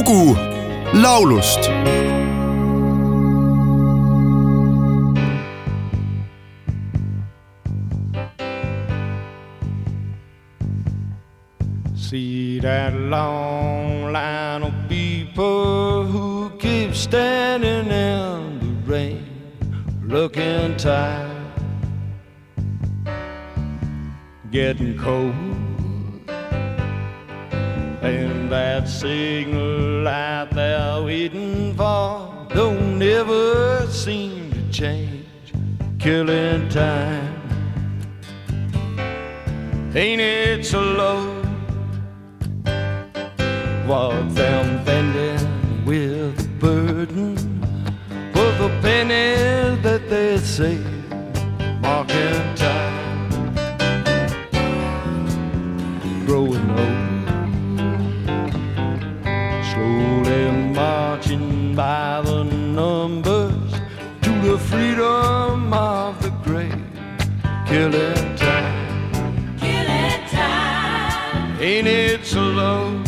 lugu laulust See that long line of people who keep standing in the rain, looking tired, getting cold. That signal light they're waiting for don't ever seem to change, killing time. Ain't it so low? What them bending with the burden for the pennies that they save, marking killing time. Killing time. Ain't it so low?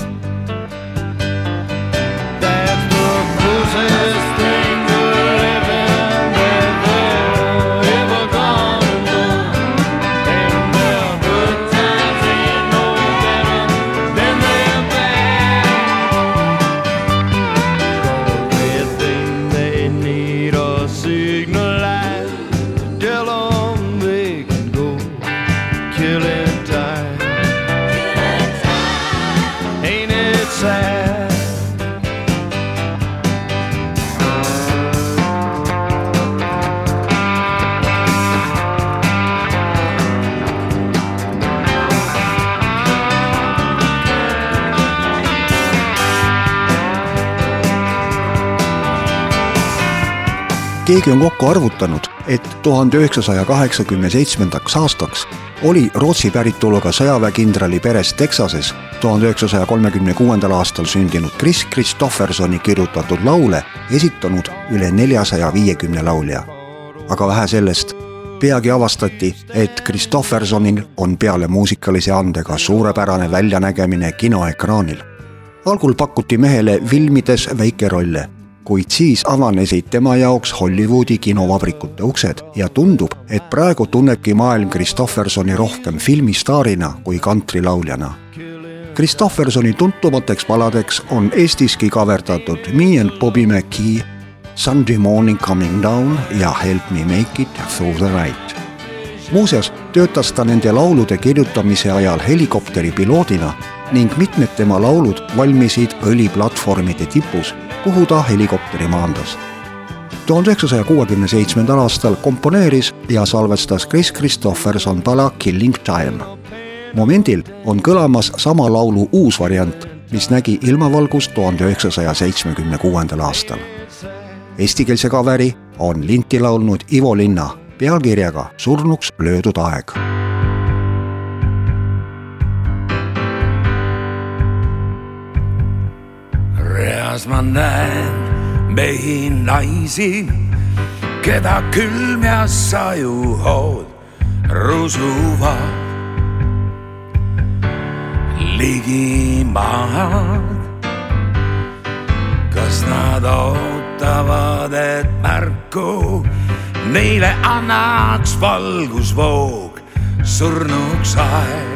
Keegi on kokku arvutanud, et tuhande üheksasaja kaheksakümne seitsmendaks aastaks oli Rootsi päritoluga sõjaväekindrali peres Texases tuhande üheksasaja kolmekümne kuuendal aastal sündinud Chris Christophersoni kirjutatud laule esitanud üle neljasaja viiekümne laulja. aga vähe sellest, peagi avastati, et Christophersonil on peale muusikalise andega suurepärane väljanägemine kinoekraanil. algul pakuti mehele filmides väikerolle kuid siis avanesid tema jaoks Hollywoodi kinovabrikute uksed ja tundub, et praegu tunnebki maailm Christophersoni rohkem filmistaarina kui kantrilauljana. Christophersoni tuntumateks paladeks on Eestiski kaverdatud Me and Bobby McKee, Sunday morning coming down ja Help me make it through the night. muuseas töötas ta nende laulude kirjutamise ajal helikopteri piloodina ning mitmed tema laulud valmisid õliplatvormide tipus kuhu ta helikopteri maandas. tuhande üheksasaja kuuekümne seitsmendal aastal komponeeris ja salvestas Chris Christopherson pala Killing Time. momendil on kõlamas sama laulu uus variant, mis nägi ilmavalgust tuhande üheksasaja seitsmekümne kuuendal aastal. Eestikeelse kaveri on linti laulnud Ivo Linna pealkirjaga Surnuks löödud aeg reas ma näen mehi, naisi, keda külm ja sajuhood rusuvad ligimaad. kas nad ootavad, et märku neile annaks valgusvoog surnuks aeg?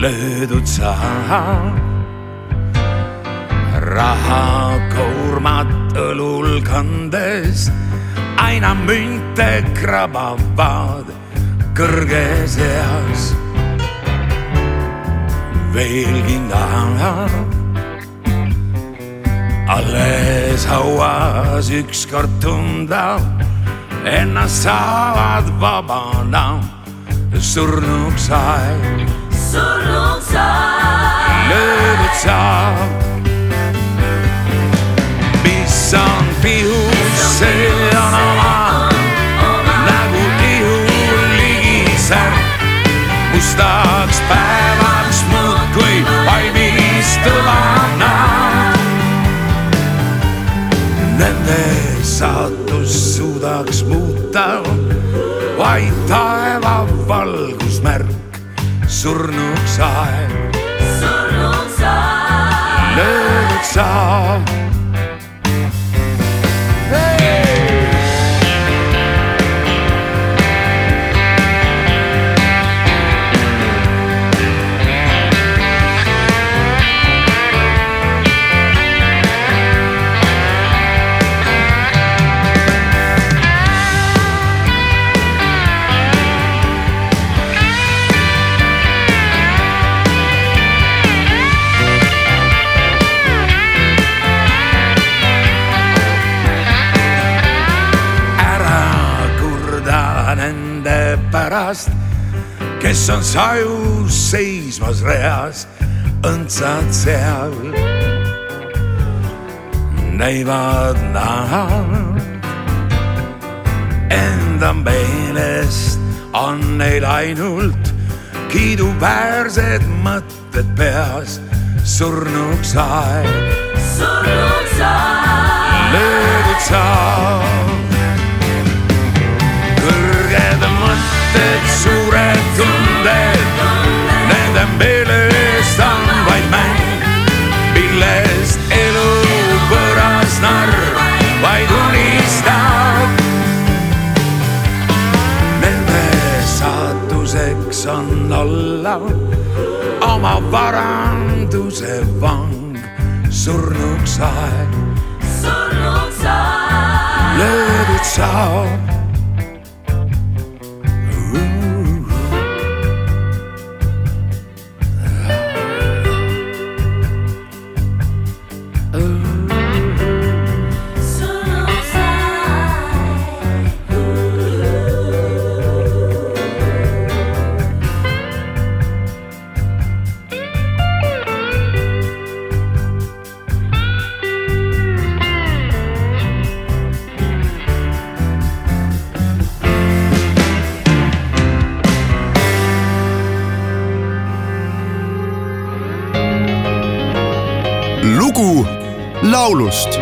löödud saab rahakoormat õlul kandes aina münte krabavad kõrges eas. veelgi tahab alles hauas ükskord tunda, ennast saavad vabana surnuks aeg. Surnuks aeg. löödud saab mis on pihus, see suudaks muuta vaid taeva valgusmärk, surnuks aeg. surnuks aeg. löödud sa. pärast, kes on sajus seismas reas, õndsad seal. näivad nad enda meelest on neil ainult kiiduväärsed mõtted peas, surnuks aeg surnud sa, löödud saab. Nende meelest on vaid mäng, millest elu võõras narr vaid unistab. Nende saatuseks on olla oma varanduse vang, surnuks aeg surnud sa, löödud saab. Lugu laulust